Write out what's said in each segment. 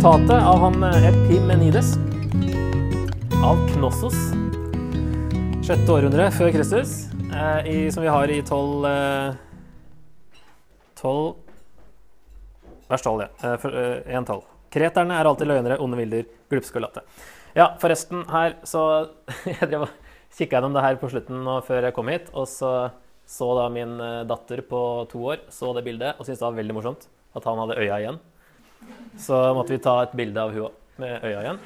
Sitatet av han eh, Epimenides av Knossos, sjette århundre før Kristus, eh, i, som vi har i 12 eh, Vers 12, ja. Eh, tolv. eh, Kreterne er alltid løgnere, onde vilder, glupske og latte. Ja, forresten, her så Jeg drev og kikka gjennom det her på slutten nå før jeg kom hit, og så så da min eh, datter på to år så det bildet og syntes det var veldig morsomt at han hadde øya igjen. Så måtte vi ta et bilde av òg, med øya igjen.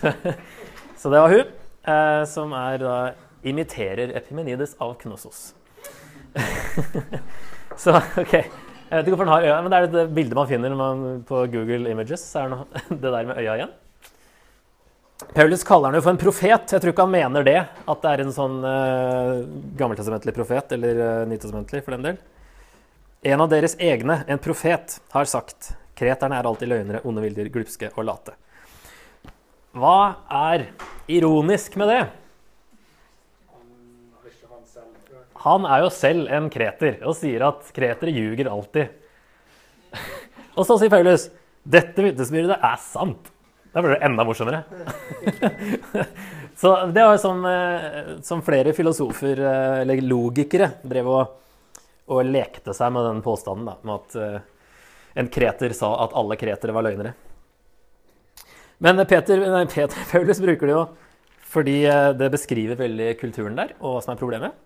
så det var hun, eh, som er da imiterer Epimenides av Knossos. så OK. Jeg vet ikke hvorfor den har øya, men det er det bildet man finner man, på Google Images. så er det det der med øya igjen. Paulus kaller han jo for en profet. Jeg tror ikke han mener det, at det er en sånn uh, gammeltestamentlig profet, eller uh, nytestamentlig for den del. En av deres egne, en profet, har sagt kreterne er alltid løgnere, onde viljer, glupske og late. Hva er ironisk med det? Han er jo selv en kreter og sier at kretere ljuger alltid. og så sier Paulus dette vitnesbyrdet er sant. Da blir det enda morsommere. så det var som, sånn som flere filosofer, eh, eller logikere, drev og, og lekte seg med den påstanden da, med at eh, en kreter sa at alle kretere var løgnere. Men Peter, nei, Peter Paulus bruker det jo fordi eh, det beskriver veldig kulturen der, og hva som er problemet.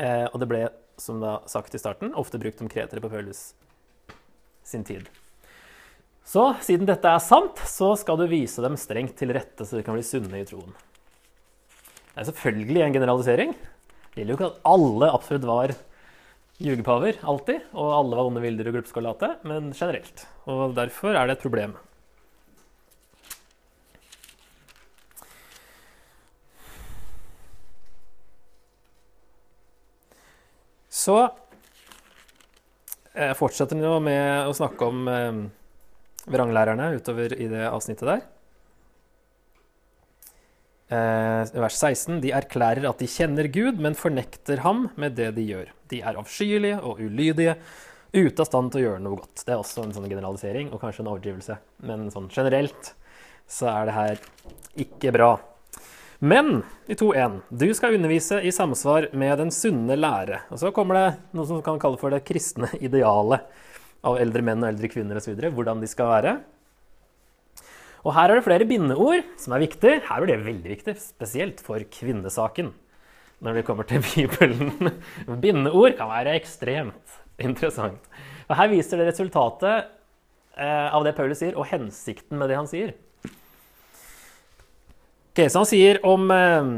Eh, og det ble, som da sagt i starten, ofte brukt om kretere på Paulus sin tid. Så siden dette er sant, så skal du vise dem strengt til rette, så de kan bli sunne i troen. Det er selvfølgelig en generalisering. Det gjelder jo ikke at alle absolutt var ljugepaver, alltid, og alle var onde vilder og glupske og late, men generelt. Og derfor er det et problem. Så jeg fortsetter nå med å snakke om eh, vranglærerne utover i det avsnittet der. Eh, vers 16. De erklærer at de kjenner Gud, men fornekter ham med det de gjør. De er avskyelige og ulydige, ute av stand til å gjøre noe godt. Det er også en sånn generalisering og kanskje en overdrivelse. Men sånn generelt så er det her ikke bra. Men i 2.1. Du skal undervise i samsvar med den sunne lære. Og så kommer det noe som kan kalle for det kristne idealet av eldre menn og eldre kvinner osv. Hvordan de skal være. Og her er det flere bindeord som er viktig. Her er det veldig viktig, spesielt for kvinnesaken. Når det kommer til Bibelen. Bindeord kan være ekstremt interessant. Og her viser det resultatet eh, av det Paulus sier, og hensikten med det han sier. Okay, Så han sier om eh,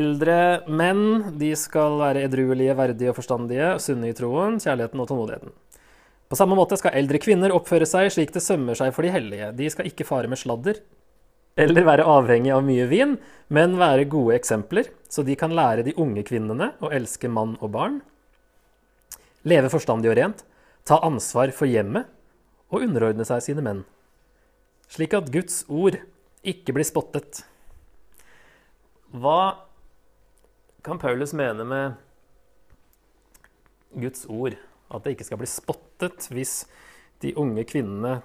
eldre menn de skal være edruelige, verdige og forstandige, sunne i troen, kjærligheten og tålmodigheten. På samme måte skal eldre kvinner oppføre seg slik det sømmer seg for de hellige. De skal ikke fare med sladder eller være avhengig av mye vin, men være gode eksempler, så de kan lære de unge kvinnene å elske mann og barn, leve forstandig og rent, ta ansvar for hjemmet og underordne seg sine menn, slik at Guds ord ikke blir spottet. Hva kan Paulus mene med Guds ord? At det ikke skal bli spottet hvis de unge kvinnene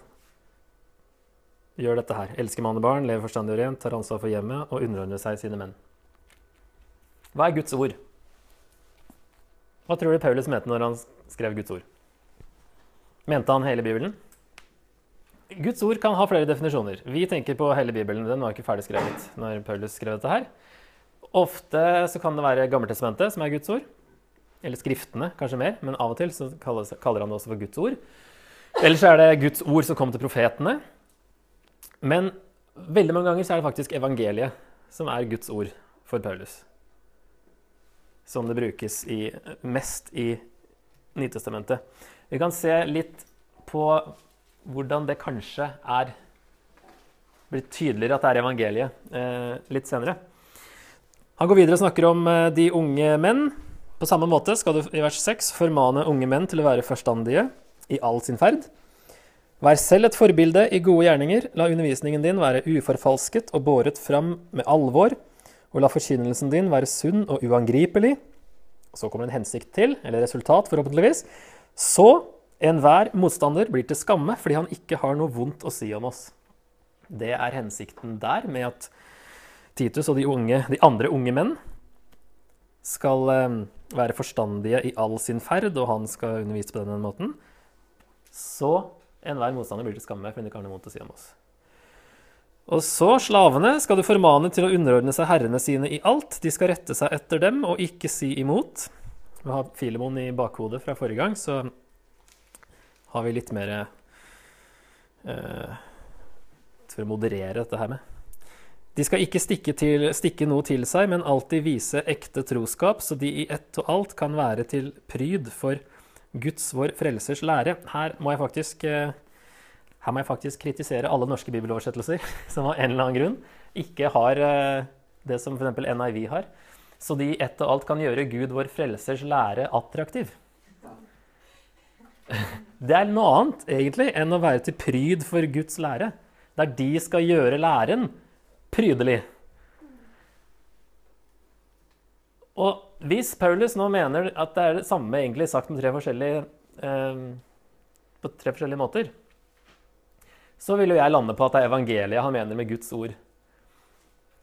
gjør dette her. Elsker mann og barn, lever forstandig og rent, tar ansvar for hjemmet og underordner seg sine menn. Hva er Guds ord? Hva tror du Paulus mente når han skrev Guds ord? Mente han hele Bibelen? Guds ord kan ha flere definisjoner. Vi tenker på hele Bibelen. Den var ikke ferdig skrevet når Paulus skrev dette her. Ofte så kan det være Gammeltestamentet som er Guds ord. Eller Skriftene, kanskje mer, men av og til så kaller, kaller han det også for Guds ord. Ellers er det Guds ord som kom til profetene. Men veldig mange ganger så er det faktisk evangeliet som er Guds ord for Paulus. Som det brukes i, mest i Nytestamentet. Vi kan se litt på hvordan det kanskje er blitt tydeligere at det er evangeliet eh, litt senere. Han går videre og snakker om eh, de unge menn. På samme måte skal du i vers 6 formane unge menn til å være forstandige i all sin ferd. Vær selv et forbilde i gode gjerninger. La undervisningen din være uforfalsket og båret fram med alvor. Og la forkynnelsen din være sunn og uangripelig. Så kommer en hensikt til, eller resultat, forhåpentligvis. Så Enhver motstander blir til skamme fordi han ikke har noe vondt å si om oss. Det er hensikten der med at Titus og de, unge, de andre unge menn skal eh, være forstandige i all sin ferd, og han skal undervise på denne måten. Så enhver motstander blir til skamme fordi han ikke har noe vondt å si om oss. Og så, slavene, skal du formane til å underordne seg herrene sine i alt. De skal rette seg etter dem og ikke si imot. Vi har Filemon i bakhodet fra forrige gang, så har vi litt mer eh, For å moderere dette her med. De skal ikke stikke, til, stikke, noe til seg, men alltid vise ekte troskap, så de i ett og alt kan være til pryd for Guds, vår frelsers lære. Her må jeg faktisk, eh, må jeg faktisk kritisere alle norske bibeloversettelser som av en eller annen grunn ikke har eh, det som f.eks. NIV har. Så de i ett og alt kan gjøre Gud, vår frelsers lære, attraktiv. Det er noe annet egentlig enn å være til pryd for Guds lære. Der de skal gjøre læren prydelig. Og hvis Paulus nå mener at det er det samme egentlig sagt tre eh, på tre forskjellige måter, så vil jo jeg lande på at det er evangeliet han mener med Guds ord.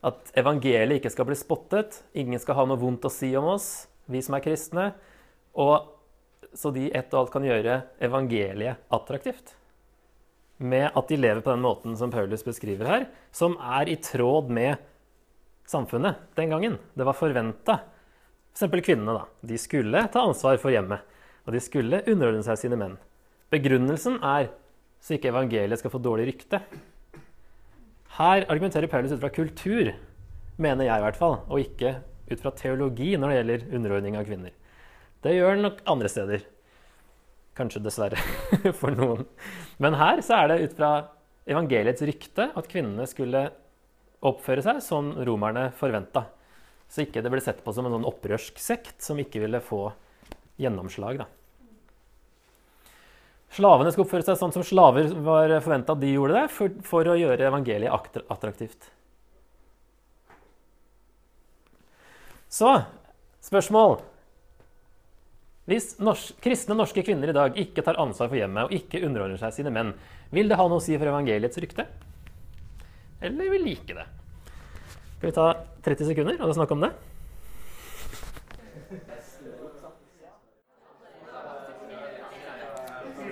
At evangeliet ikke skal bli spottet, ingen skal ha noe vondt å si om oss, vi som er kristne, og så de ett og alt kan gjøre evangeliet attraktivt med at de lever på den måten som Paulus beskriver her, som er i tråd med samfunnet den gangen. Det var forventa. F.eks. kvinnene. da. De skulle ta ansvar for hjemmet, og de skulle underordne seg sine menn. Begrunnelsen er så ikke evangeliet skal få dårlig rykte. Her argumenterer Paulus ut fra kultur, mener jeg i hvert fall, og ikke ut fra teologi når det gjelder underordning av kvinner. Det gjør han nok andre steder. Kanskje dessverre for noen. Men her så er det ut fra evangeliets rykte at kvinnene skulle oppføre seg som romerne forventa. Så ikke det ble sett på som en sånn opprørsk sekt som ikke ville få gjennomslag. Da. Slavene skulle oppføre seg sånn som slaver var forventa de gjorde det, for, for å gjøre evangeliet attraktivt. Så spørsmål hvis norsk, kristne norske kvinner i dag ikke tar ansvar for hjemmet og ikke underordner seg sine menn, vil det ha noe å si for evangeliets rykte? Eller vil like det? Skal vi ta 30 sekunder og snakke om det?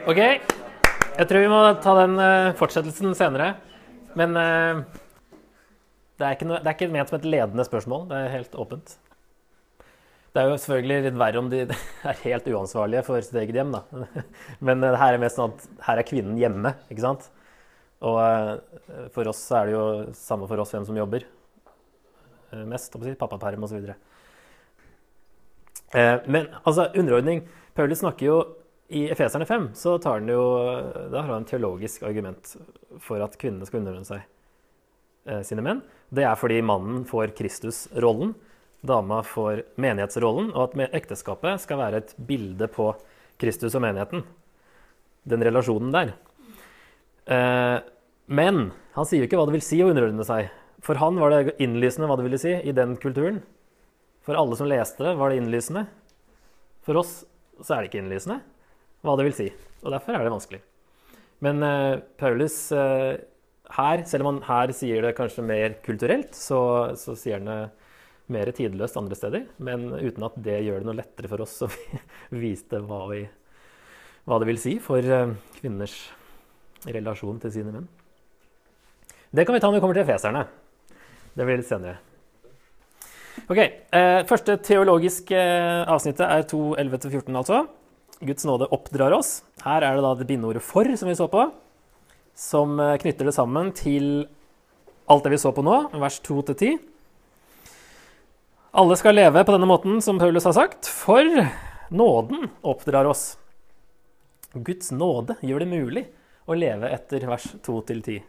OK. Jeg tror vi må ta den uh, fortsettelsen senere. Men uh, det, er noe, det er ikke ment som et ledende spørsmål. Det er helt åpent. Det er jo selvfølgelig litt verre om de er helt uansvarlige for sitt eget hjem, da. Men det her er mest sånn at her er kvinnen hjemme, ikke sant? Og eh, for oss er det jo samme for oss hvem som jobber eh, mest. Pappaperm osv. Eh, men altså, underordning Paulus snakker jo i Efeserne 5 så tar han jo, da har han en teologisk argument for at kvinnene skal underordne seg sine menn. Det er fordi mannen får Kristus-rollen dama får menighetsrollen, og at ekteskapet skal være et bilde på Kristus og menigheten. Den relasjonen der. Eh, men han sier jo ikke hva det vil si å underordne seg. For han var det innlysende hva det ville si i den kulturen. For alle som leste det, var det innlysende. For oss så er det ikke innlysende hva det vil si. Og derfor er det vanskelig. Men eh, Paulus eh, her, selv om han her sier det kanskje mer kulturelt, så, så sier han det mer tidløst andre steder, men uten at det gjør det noe lettere for oss å vise hva, vi, hva det vil si for eh, kvinners relasjon til sine menn. Det kan vi ta når vi kommer til feserne. Det blir litt senere. Ok, eh, Første teologiske eh, avsnittet er 2.11-14, altså. Guds nåde oppdrar oss. Her er det da det bindeordet 'for' som vi så på, som eh, knytter det sammen til alt det vi så på nå, vers 2-10. Alle skal leve på denne måten, som Paulus har sagt, for nåden oppdrar oss. Guds nåde gjør det mulig å leve etter vers 2-10.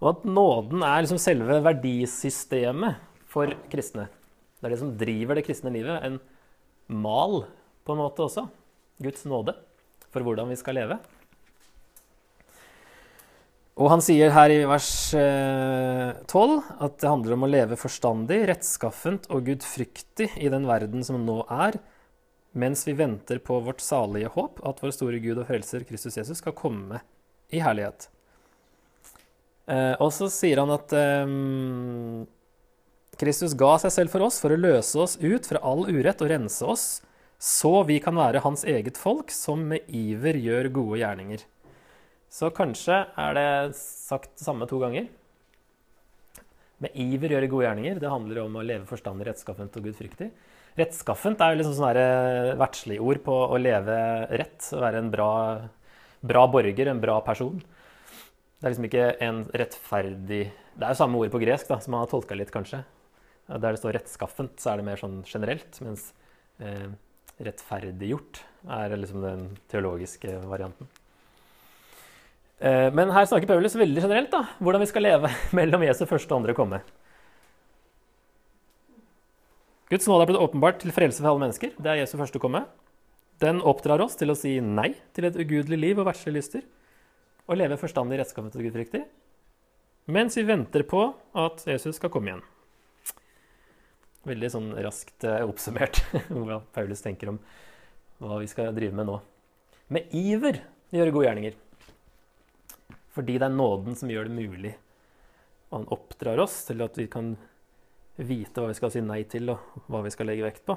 Og at nåden er liksom selve verdisystemet for kristne. Det er det som driver det kristne livet. En mal, på en måte også. Guds nåde for hvordan vi skal leve. Og han sier her i vers 12 eh, at det handler om å leve forstandig, rettskaffent og gudfryktig i den verden som nå er, mens vi venter på vårt salige håp, at vår store Gud og frelser Kristus Jesus skal komme i herlighet. Eh, og så sier han at eh, Kristus ga seg selv for oss for å løse oss ut fra all urett og rense oss, så vi kan være hans eget folk, som med iver gjør gode gjerninger. Så kanskje er det sagt det samme to ganger. Med iver gjøre gode gjerninger. Det handler om å leve forstandig, rettskaffent og gudfryktig. Rettskaffent er liksom sånn eh, verdslig ord på å leve rett, å være en bra, bra borger, en bra person. Det er liksom ikke en rettferdig Det er jo samme ord på gresk, da, som man har tolka litt, kanskje. Der det står 'rettskaffent', så er det mer sånn generelt. Mens eh, 'rettferdiggjort' er liksom den teologiske varianten. Eh, men her snakker Paulus veldig generelt da, hvordan vi skal leve mellom Jesu første og andre komme. Guds nåde er blitt åpenbart til frelse for alle mennesker. Det er Jesu første komme. Den oppdrar oss til å si nei til et ugudelig liv og verdslige lyster og leve forstandig, rettskaffent og gudfryktig, mens vi venter på at Jesus skal komme igjen. Veldig sånn raskt eh, oppsummert hva Paulus tenker om hva vi skal drive med nå. Med iver gjøre gode gjerninger. Fordi det er nåden som gjør det mulig. Og han oppdrar oss til at vi kan vite hva vi skal si nei til, og hva vi skal legge vekt på.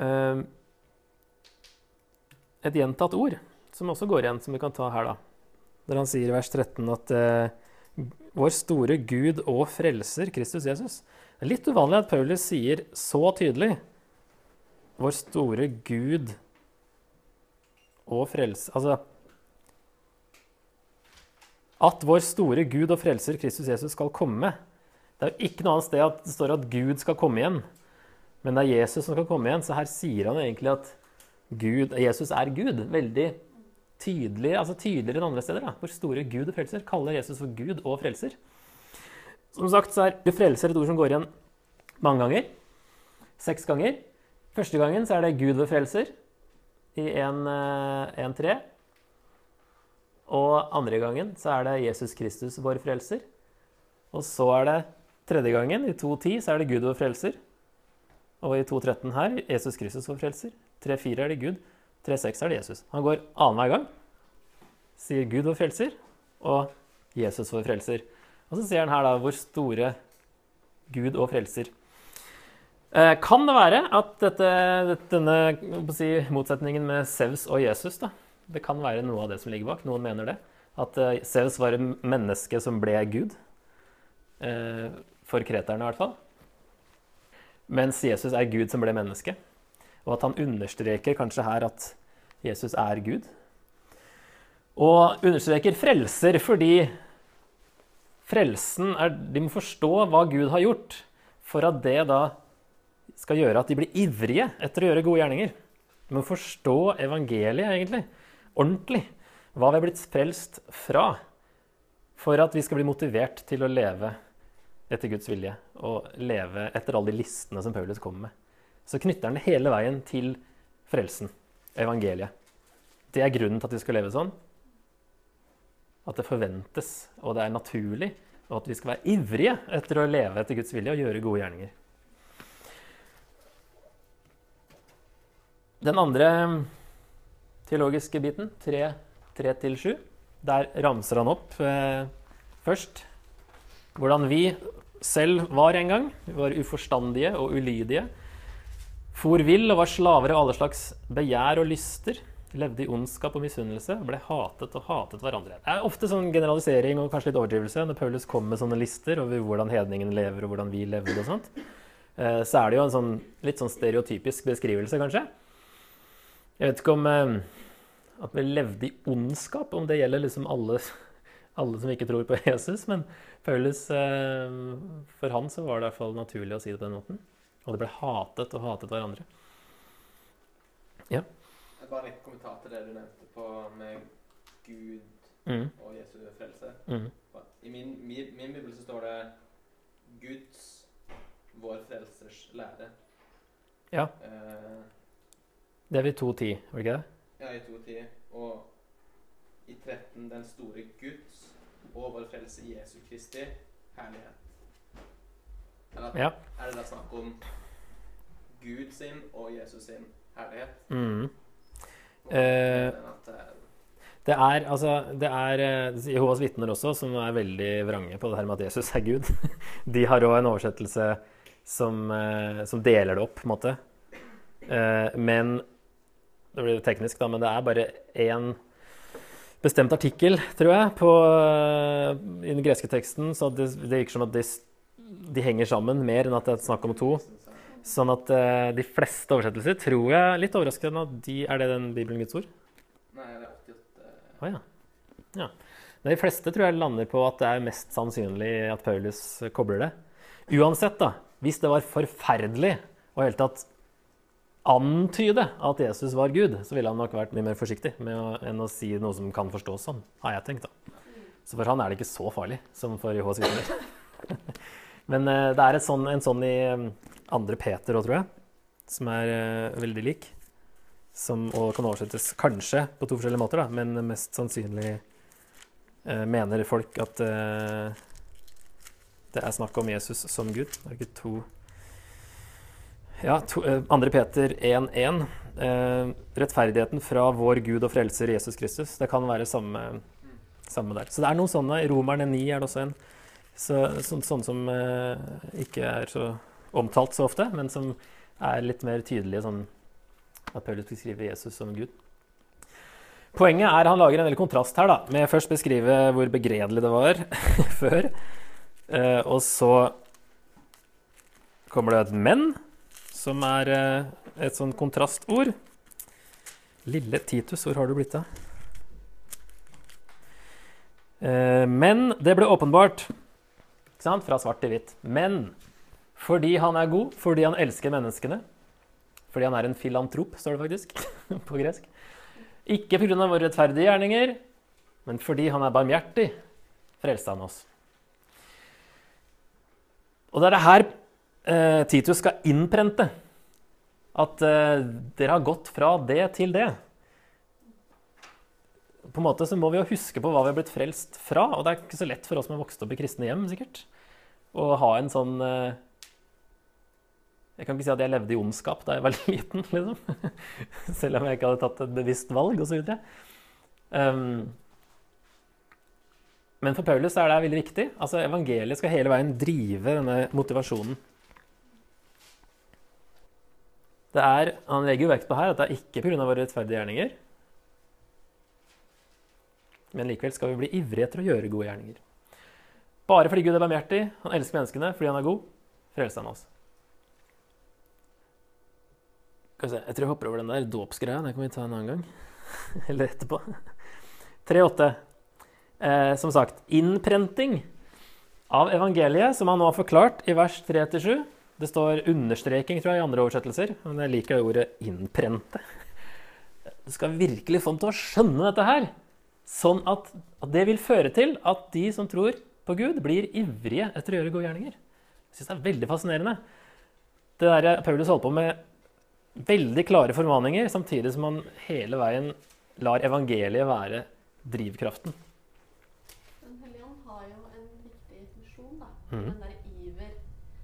Uh, et gjentatt ord, som også går igjen, som vi kan ta her, da. Der han sier i vers 13 at eh, vår store Gud og frelser, Kristus Jesus. Det er litt uvanlig at Paulus sier så tydelig vår store Gud og frelser Altså At vår store Gud og frelser Kristus Jesus skal komme. Det er jo ikke noe annet sted at det står at Gud skal komme igjen. Men det er Jesus som skal komme igjen, så her sier han egentlig at Gud, Jesus er Gud. Veldig tydelig, altså tydeligere enn andre steder. Da. Hvor store Gud og frelser kaller Jesus for Gud og frelser. Som sagt så er frelser et ord som går igjen mange ganger. Seks ganger. Første gangen så er det Gud ved frelser i 1.3. Eh, og andre gangen så er det Jesus Kristus vår frelser. Og så er det tredje gangen, i 2.10, så er det Gud vår frelser. Og i 2.13 her Jesus Kristus vår frelser. 3-4 er det Gud. 3-6 er det Jesus. Han går annenhver gang. Sier Gud vår frelser og Jesus vår frelser. Og så sier han her da hvor store Gud og frelser. Eh, kan det være at dette, denne si, motsetningen med Sevs og Jesus da, det kan være noe av det som ligger bak? Noen mener det. At Sevs var et menneske som ble Gud. Uh, for kreterne, i hvert fall. Mens Jesus er Gud som ble menneske. Og at han understreker kanskje her at Jesus er Gud. Og understreker frelser fordi frelsen er De må forstå hva Gud har gjort, for at det da skal gjøre at de blir ivrige etter å gjøre gode gjerninger. Må forstå evangeliet, egentlig. Ordentlig. Hva vi er blitt frelst fra. For at vi skal bli motivert til å leve etter Guds vilje. Og leve etter alle de listene som Paulus kommer med så knytter han det hele veien til frelsen, evangeliet. Det er grunnen til at vi skal leve sånn. At det forventes, og det er naturlig, og at vi skal være ivrige etter å leve etter Guds vilje og gjøre gode gjerninger. Den andre teologiske biten, 3-7, der ramser han opp eh, først hvordan vi selv var en gang. Vi var uforstandige og ulydige For vill og var slaver av alle slags begjær og lyster. Levde i ondskap og misunnelse. Ble hatet og hatet hverandre. Det er ofte sånn generalisering og kanskje litt overdrivelse når Paulus kommer med sånne lister over hvordan hedningen lever og hvordan vi levde og sånt. Eh, så er det jo en sånn, litt sånn stereotypisk beskrivelse, kanskje. Jeg vet ikke om eh, at vi levde i ondskap, om det gjelder liksom alle, alle som ikke tror på Jesus. Men Paulus, eh, for han så var det i hvert fall naturlig å si det på den måten. Og det ble hatet og hatet hverandre. Ja. Bare en kommentar til det du nevnte på med Gud mm. og Jesu frelse. Mm. I min, min, min bibel så står det Guds, vår frelsers lære. Ja. Eh, det er ved 2.10, var det ikke det? Ja, i 2.10. Og i 13 den store Guds og vår frelse Jesu Kristi herlighet. Eller Ja. er det da snakk om Gud sin og Jesus sin herlighet? Mm. Eh, at, Det er altså Det er eh, Jehovas vitner også som er veldig vrange på det her med at Jesus er Gud. De har òg en oversettelse som, eh, som deler det opp, på en måte. Eh, Men Det blir teknisk, da, men det er bare én bestemt artikkel, tror jeg, på, eh, i den greske teksten. Så det, det virker som at de, de henger sammen mer enn at det er snakk om to. Sånn at uh, de fleste oversettelser tror jeg Litt overraskende at de Er det den Bibelen Guds ord? Nei, det er 88 Å ja. ja. Men De fleste tror jeg lander på at det er mest sannsynlig at Paulus kobler det. Uansett, da, hvis det var forferdelig og i hele tatt antyde at Jesus var Gud, så ville han nok vært mye mer forsiktig å, enn å si noe som kan forstås sånn, har jeg tenkt. da. Så for han er det ikke så farlig som for Jehovas vitner. Men eh, det er sånn, en sånn i eh, andre Peter òg, tror jeg, som er uh, veldig lik som og kan oversettes kanskje på to forskjellige måter, da, men mest sannsynlig uh, mener folk at uh, det er snakk om Jesus som Gud. Det er ikke to Ja, to, eh, 2. Peter 1.1. Eh, rettferdigheten fra vår Gud og frelser Jesus Kristus. Det kan være samme, samme der. Så det er noen sånne. Romerne 9 er det også en. Så, så, sånne som eh, ikke er så omtalt så ofte, men som er litt mer tydelige sånn at Paulus beskriver Jesus som Gud. Poenget er han lager en veldig kontrast her, da, med først beskrive hvor begredelig det var før. Eh, og så kommer det et 'men', som er eh, et sånn kontrastord. Lille Titus, hvor har du blitt av? Eh, men det ble åpenbart, ikke sant, fra svart til hvitt. Men fordi han er god, fordi han elsker menneskene, fordi han er en filantrop, står det faktisk på gresk. Ikke pga. våre rettferdige gjerninger, men fordi han er barmhjertig, frelste han oss. Og det er det her eh, Titus skal innprente. At eh, dere har gått fra det til det. På en måte så må vi jo huske på hva vi har blitt frelst fra. Og det er ikke så lett for oss som har vokst opp i kristne hjem, sikkert, å ha en sånn eh, Jeg kan ikke si at jeg levde i ondskap da jeg var liten, liksom. Selv om jeg ikke hadde tatt et bevisst valg, osv. Um, men for Paulus er det veldig viktig. Altså, Evangeliet skal hele veien drive denne motivasjonen. Det er, Han legger jo vekt på her at det er ikke pga. våre rettferdige gjerninger. Men likevel skal vi bli ivrige etter å gjøre gode gjerninger. Bare fordi Gud er barmhjertig, han elsker menneskene fordi han er god, frelser han oss. Skal vi se, Jeg tror jeg hopper over den der dåpsgreia. Den kan vi ta en annen gang. Eller etterpå. 3.8. Eh, som sagt, innprenting av evangeliet, som han nå har forklart i vers 3-7. Det står understreking tror jeg, i andre oversettelser, men jeg liker ordet 'innprente'. Du skal virkelig få dem til å skjønne dette her, sånn at, at det vil føre til at de som tror på Gud, blir ivrige etter å gjøre gode gjerninger. Jeg syns det er veldig fascinerende. Det der Paulus holdt på med veldig klare formaninger, samtidig som han hele veien lar evangeliet være drivkraften. Den hellige ånd har jo en viktig funksjon, da. Mm. Den der iver.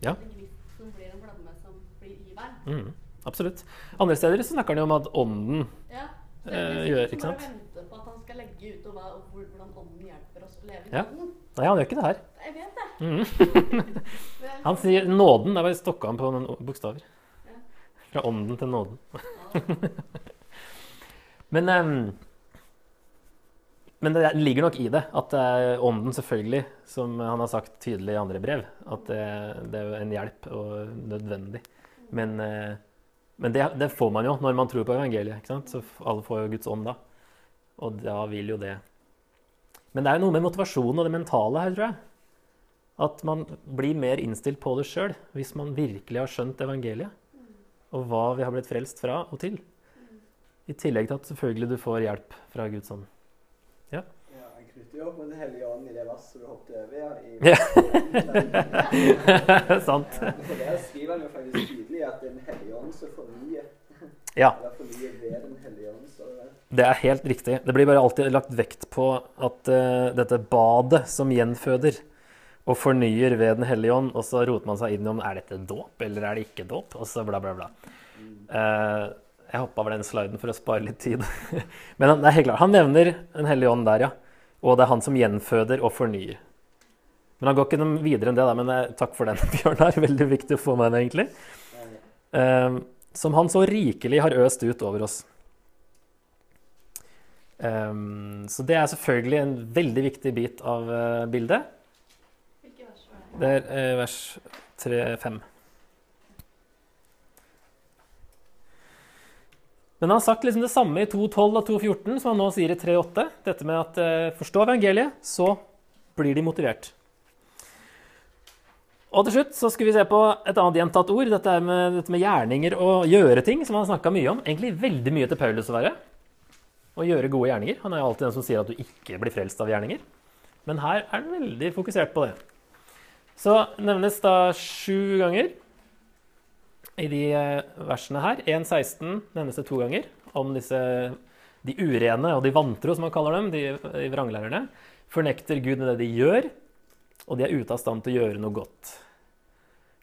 Ja. Den gnisten blir en flamme som blir iveren. Mm, absolutt. Andre steder så snakker han jo om at ånden Ja. Så Eh, det er gjør- ikke sant? vente på at han skal legge ut og hva, og hvordan ånden hjelper oss å leve i Ja. ånden. Nei, han gjør ikke det her. Jeg vet det. Mm. Han sier nåden. Det er bare stokka han på noen bokstaver. Ja. Fra ånden til nåden. Men, um, men det ligger nok i det at det er ånden, selvfølgelig, som han har sagt tydelig i andre brev, at det, det er en hjelp og nødvendig. Men, eh, men det, det får man jo når man tror på evangeliet. ikke sant? Så alle får jo Guds ånd da. Og da vil jo det Men det er jo noe med motivasjonen og det mentale her, tror jeg. At man blir mer innstilt på det sjøl hvis man virkelig har skjønt evangeliet. Og hva vi har blitt frelst fra og til. I tillegg til at selvfølgelig du får hjelp fra Guds ånd. Ja, jeg knytter jo opp med Den hellige ånd i det verset du hoppet over. Ja, i, Ja. Sant. For der skriver han jo faktisk at Den hellige ånd som fornyer. Ja. Så det. er helt riktig. Det blir bare alltid lagt vekt på at uh, dette badet som gjenføder, og fornyer ved Den hellige ånd, og så roter man seg inn om er dette dåp eller er det ikke dåp, og så bla, bla, bla. Uh, jeg hoppa over den sliden for å spare litt tid. Men det er helt klart, han nevner Den hellige ånd der, ja. Og det er han som gjenføder og fornyer. Men han går ikke videre enn det, da, men eh, takk for den, Bjørnar. Veldig viktig å få med den, egentlig. Eh, som han så rikelig har øst ut over oss. Um, så det er selvfølgelig en veldig viktig bit av uh, bildet. Det? Er vers 3-5. Men han har sagt liksom det samme i 2.12 og 2.14 som han nå sier i 3.8. Dette med at forstå evangeliet, så blir de motivert. Og til slutt så skal vi se på et annet gjentatt ord. Dette med, dette med gjerninger og gjøre ting, som han har snakka mye om. Egentlig veldig mye til Paulus å være å gjøre gode gjerninger. Han er jo alltid den som sier at du ikke blir frelst av gjerninger. Men her er han veldig fokusert på det. Så nevnes da sju ganger i de eh, versene her. 1.16 nevnes det to ganger om disse, de urene og de vantro, som man kaller dem, de, de vranglærerne. Fornekter Gud med det de gjør, og de er ute av stand til å gjøre noe godt.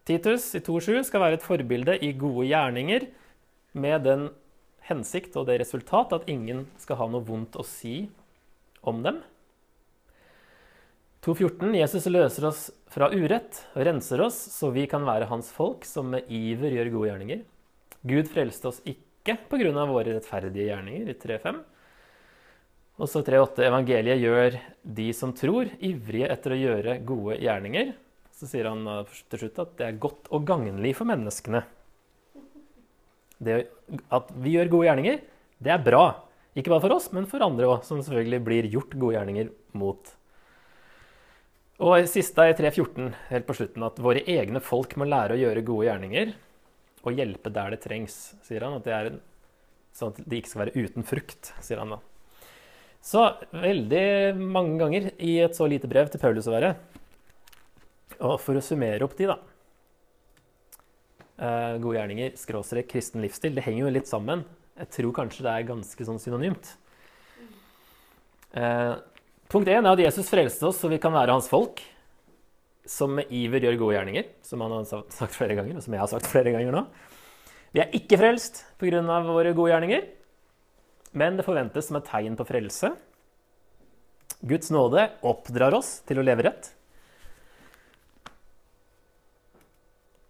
Titus i 2.7 skal være et forbilde i gode gjerninger med den hensikt og det resultat at ingen skal ha noe vondt å si om dem. 2.14. Jesus løser oss fra urett og renser oss, så vi kan være hans folk, som med iver gjør gode gjerninger. Gud frelste oss ikke pga. våre rettferdige gjerninger, i 3.5. Og så 3.8. Evangeliet gjør de som tror, ivrige etter å gjøre gode gjerninger. Så sier han til slutt at det er godt og gagnlig for menneskene det at vi gjør gode gjerninger, det er bra. Ikke bare for oss, men for andre òg, som selvfølgelig blir gjort gode gjerninger mot. Og siste er 3.14, helt på slutten, at våre egne folk må lære å gjøre gode gjerninger og hjelpe der det trengs, sier han. At det er sånn at de ikke skal være uten frukt, sier han da. Så veldig mange ganger i et så lite brev til Paulus å være. Og for å summere opp de, da uh, gode gjerninger, skråstrek kristen livsstil, det henger jo litt sammen. Jeg tror kanskje det er ganske sånn synonymt. Eh, punkt én er at Jesus frelste oss så vi kan være hans folk. Som med iver gjør gode gjerninger, som han har sagt flere ganger, og som jeg har sagt flere ganger nå. Vi er ikke frelst pga. våre gode gjerninger, men det forventes som et tegn på frelse. Guds nåde oppdrar oss til å leve rett.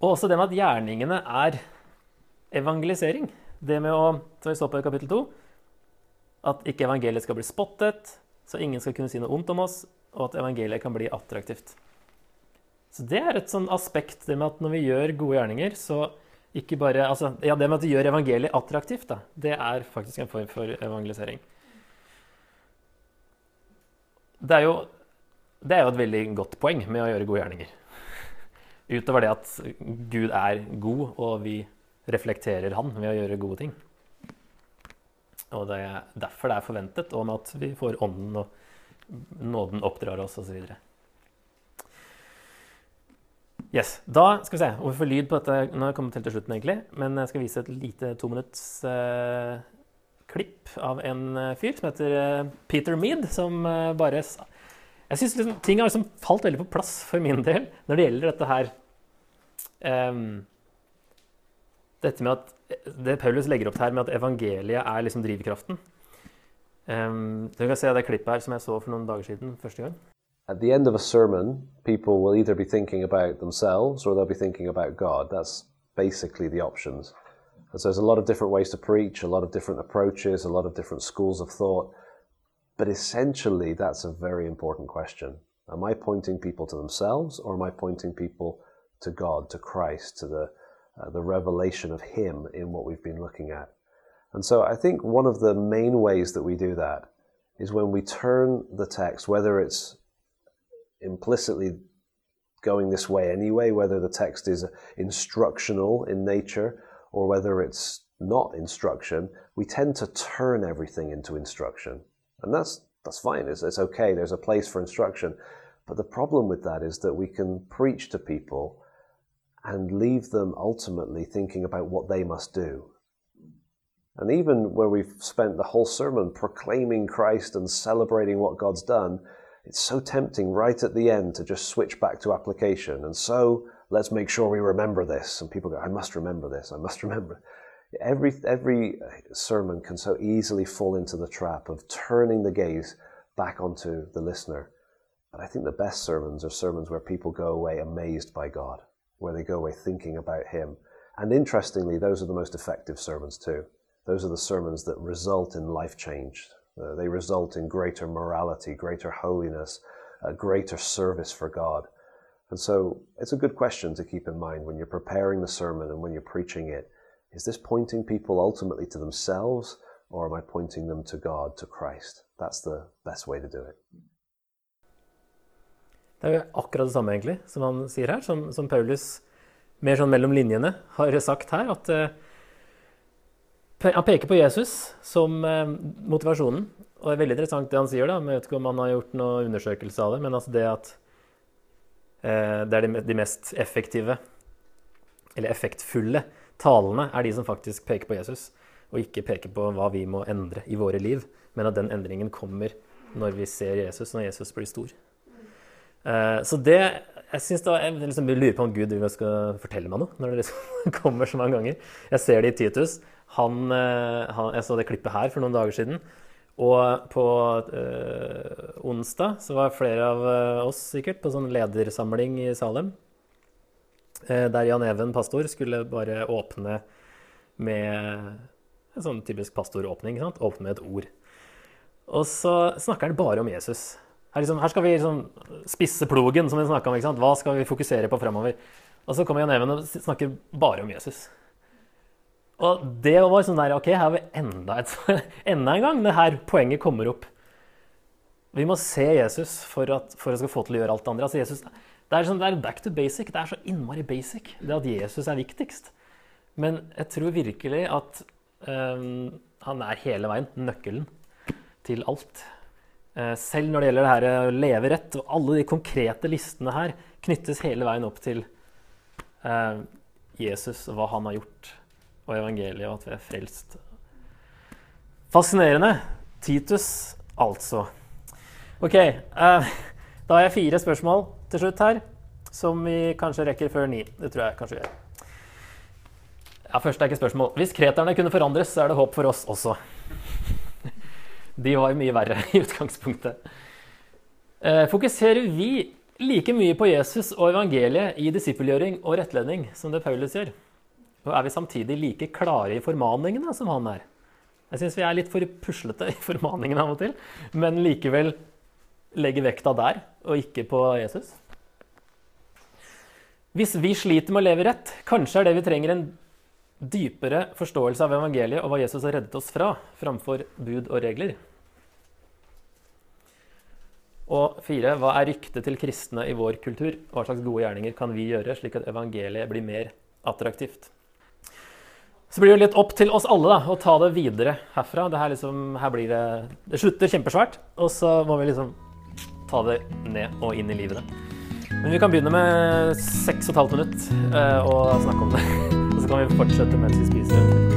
Og også det med at gjerningene er evangelisering. Det med å, som vi så på i kapittel 2, at ikke evangeliet skal bli spottet, så ingen skal kunne si noe ondt om oss, og at evangeliet kan bli attraktivt. Så det er et sånn aspekt, det med at når vi gjør gode gjerninger, så ikke bare altså, Ja, det med at du gjør evangeliet attraktivt, da, det er faktisk en form for evangelisering. Det er jo, det er jo et veldig godt poeng med å gjøre gode gjerninger. Utover det at Gud er god, og vi reflekterer Han ved å gjøre gode ting. Og det er derfor det er forventet og med at vi får Ånden og nåden oppdrar oss osv. Yes. Da skal vi se om vi får lyd på dette. Nå har jeg kommet helt til slutten, egentlig. Men jeg skal vise et lite tominutts uh, klipp av en eh, fyr som heter uh, Peter Mead, som uh, bare jeg syns liksom, ting har liksom falt veldig på plass for min del når det gjelder dette her. Um, dette med at Det Paulus legger opp her med at evangeliet er liksom drivkraften. Um, du kan se det klippet her som jeg så for noen dager siden første gang. At the end of a sermon, people will either be thinking about themselves or they'll be thinking about God. That's basically the options. And so there's a lot of different ways to preach, a lot of different approaches, a lot of different schools of thought. But essentially, that's a very important question. Am I pointing people to themselves or am I pointing people to God, to Christ, to the, uh, the revelation of Him in what we've been looking at? And so I think one of the main ways that we do that is when we turn the text, whether it's implicitly going this way anyway, whether the text is instructional in nature or whether it's not instruction, we tend to turn everything into instruction. And that's, that's fine. It's, it's okay. There's a place for instruction. But the problem with that is that we can preach to people and leave them ultimately thinking about what they must do. And even where we've spent the whole sermon proclaiming Christ and celebrating what God's done, it's so tempting right at the end to just switch back to application. And so let's make sure we remember this. And people go, I must remember this, I must remember. Every, every uh, sermon can so easily fall into the trap of turning the gaze back onto the listener. But I think the best sermons are sermons where people go away amazed by God, where they go away thinking about Him. And interestingly, those are the most effective sermons too. Those are the sermons that result in life change. Uh, they result in greater morality, greater holiness, a greater service for God. And so it's a good question to keep in mind when you're preparing the sermon and when you're preaching it. Is this pointing people ultimately to themselves or am I pointing them to God, to Christ? That's the best way to do it. Det er akkurat det samme egentlig som han sier her, som, som Paulus mer sånn mellom linjene har sagt her. At uh, han peker på Jesus som uh, motivasjonen. Og det er veldig interessant det han sier. da, Jeg vet ikke om han har gjort noen undersøkelse av det, men altså det at uh, det er de, mest effektive, eller effektfulle, talene er de som faktisk peker på Jesus, og ikke peker på hva vi må endre i våre liv, men at den endringen kommer når vi ser Jesus, når Jesus blir stor. Uh, så det Jeg synes da, jeg liksom lurer på om Gud skal fortelle meg noe når det liksom kommer så mange ganger. Jeg ser det i Titus. Han, uh, han, jeg så det klippet her for noen dager siden. Og på øh, onsdag så var flere av oss sikkert på sånn ledersamling i Salem. der Jan Even, pastor, skulle bare åpne med en sånn typisk pastoråpning. Åpne med et ord. Og så snakker han bare om Jesus. Her, liksom, her, skal vi liksom spisse plogen, som vi snakka om. sant? Hva skal vi fokusere på fremover? Og så kommer Jan Even og snakker bare om Jesus. Og det var sånn der Ok, her har vi enda, et, enda en gang det her poenget kommer opp. Vi må se Jesus for, at, for å skal få til å gjøre alt det andre. Altså Jesus, det, er sånn, det er back to basic. Det er så innmari basic. Det at Jesus er viktigst. Men jeg tror virkelig at um, han er hele veien nøkkelen til alt. Uh, selv når det gjelder det her å eh, leve rett, og alle de konkrete listene her knyttes hele veien opp til uh, Jesus og hva han har gjort, og evangeliet, og at vi er frelst. Fascinerende. Titus, altså. OK. Uh, da har jeg fire spørsmål til slutt her, som vi kanskje rekker før ni. Det tror jeg kanskje vi gjør. Ja, Først er ikke spørsmål. Hvis kreterne kunne forandres, så er det håp for oss også. De var jo mye verre i utgangspunktet. Uh, fokuserer vi like mye på Jesus og evangeliet i disippelgjøring og rettledning som det Paulus gjør? Og er vi samtidig like klare i formaningene som han er? Jeg syns vi er litt for puslete i formaningene av og til, men likevel legger vekta der og ikke på Jesus. Hvis vi sliter med å leve rett, kanskje er det vi trenger en dypere forståelse av evangeliet og hva Jesus har reddet oss fra, framfor bud og regler. Og fire, hva er ryktet til kristne i vår kultur? Hva slags gode gjerninger kan vi gjøre, slik at evangeliet blir mer attraktivt? Så blir det litt opp til oss alle da, å ta det videre herfra. Det her, liksom, her blir det, det slutter kjempesvært, og så må vi liksom ta det ned og inn i livene. Men vi kan begynne med seks og et halvt minutt uh, og snakke om det. Og så kan vi fortsette mens vi spiser.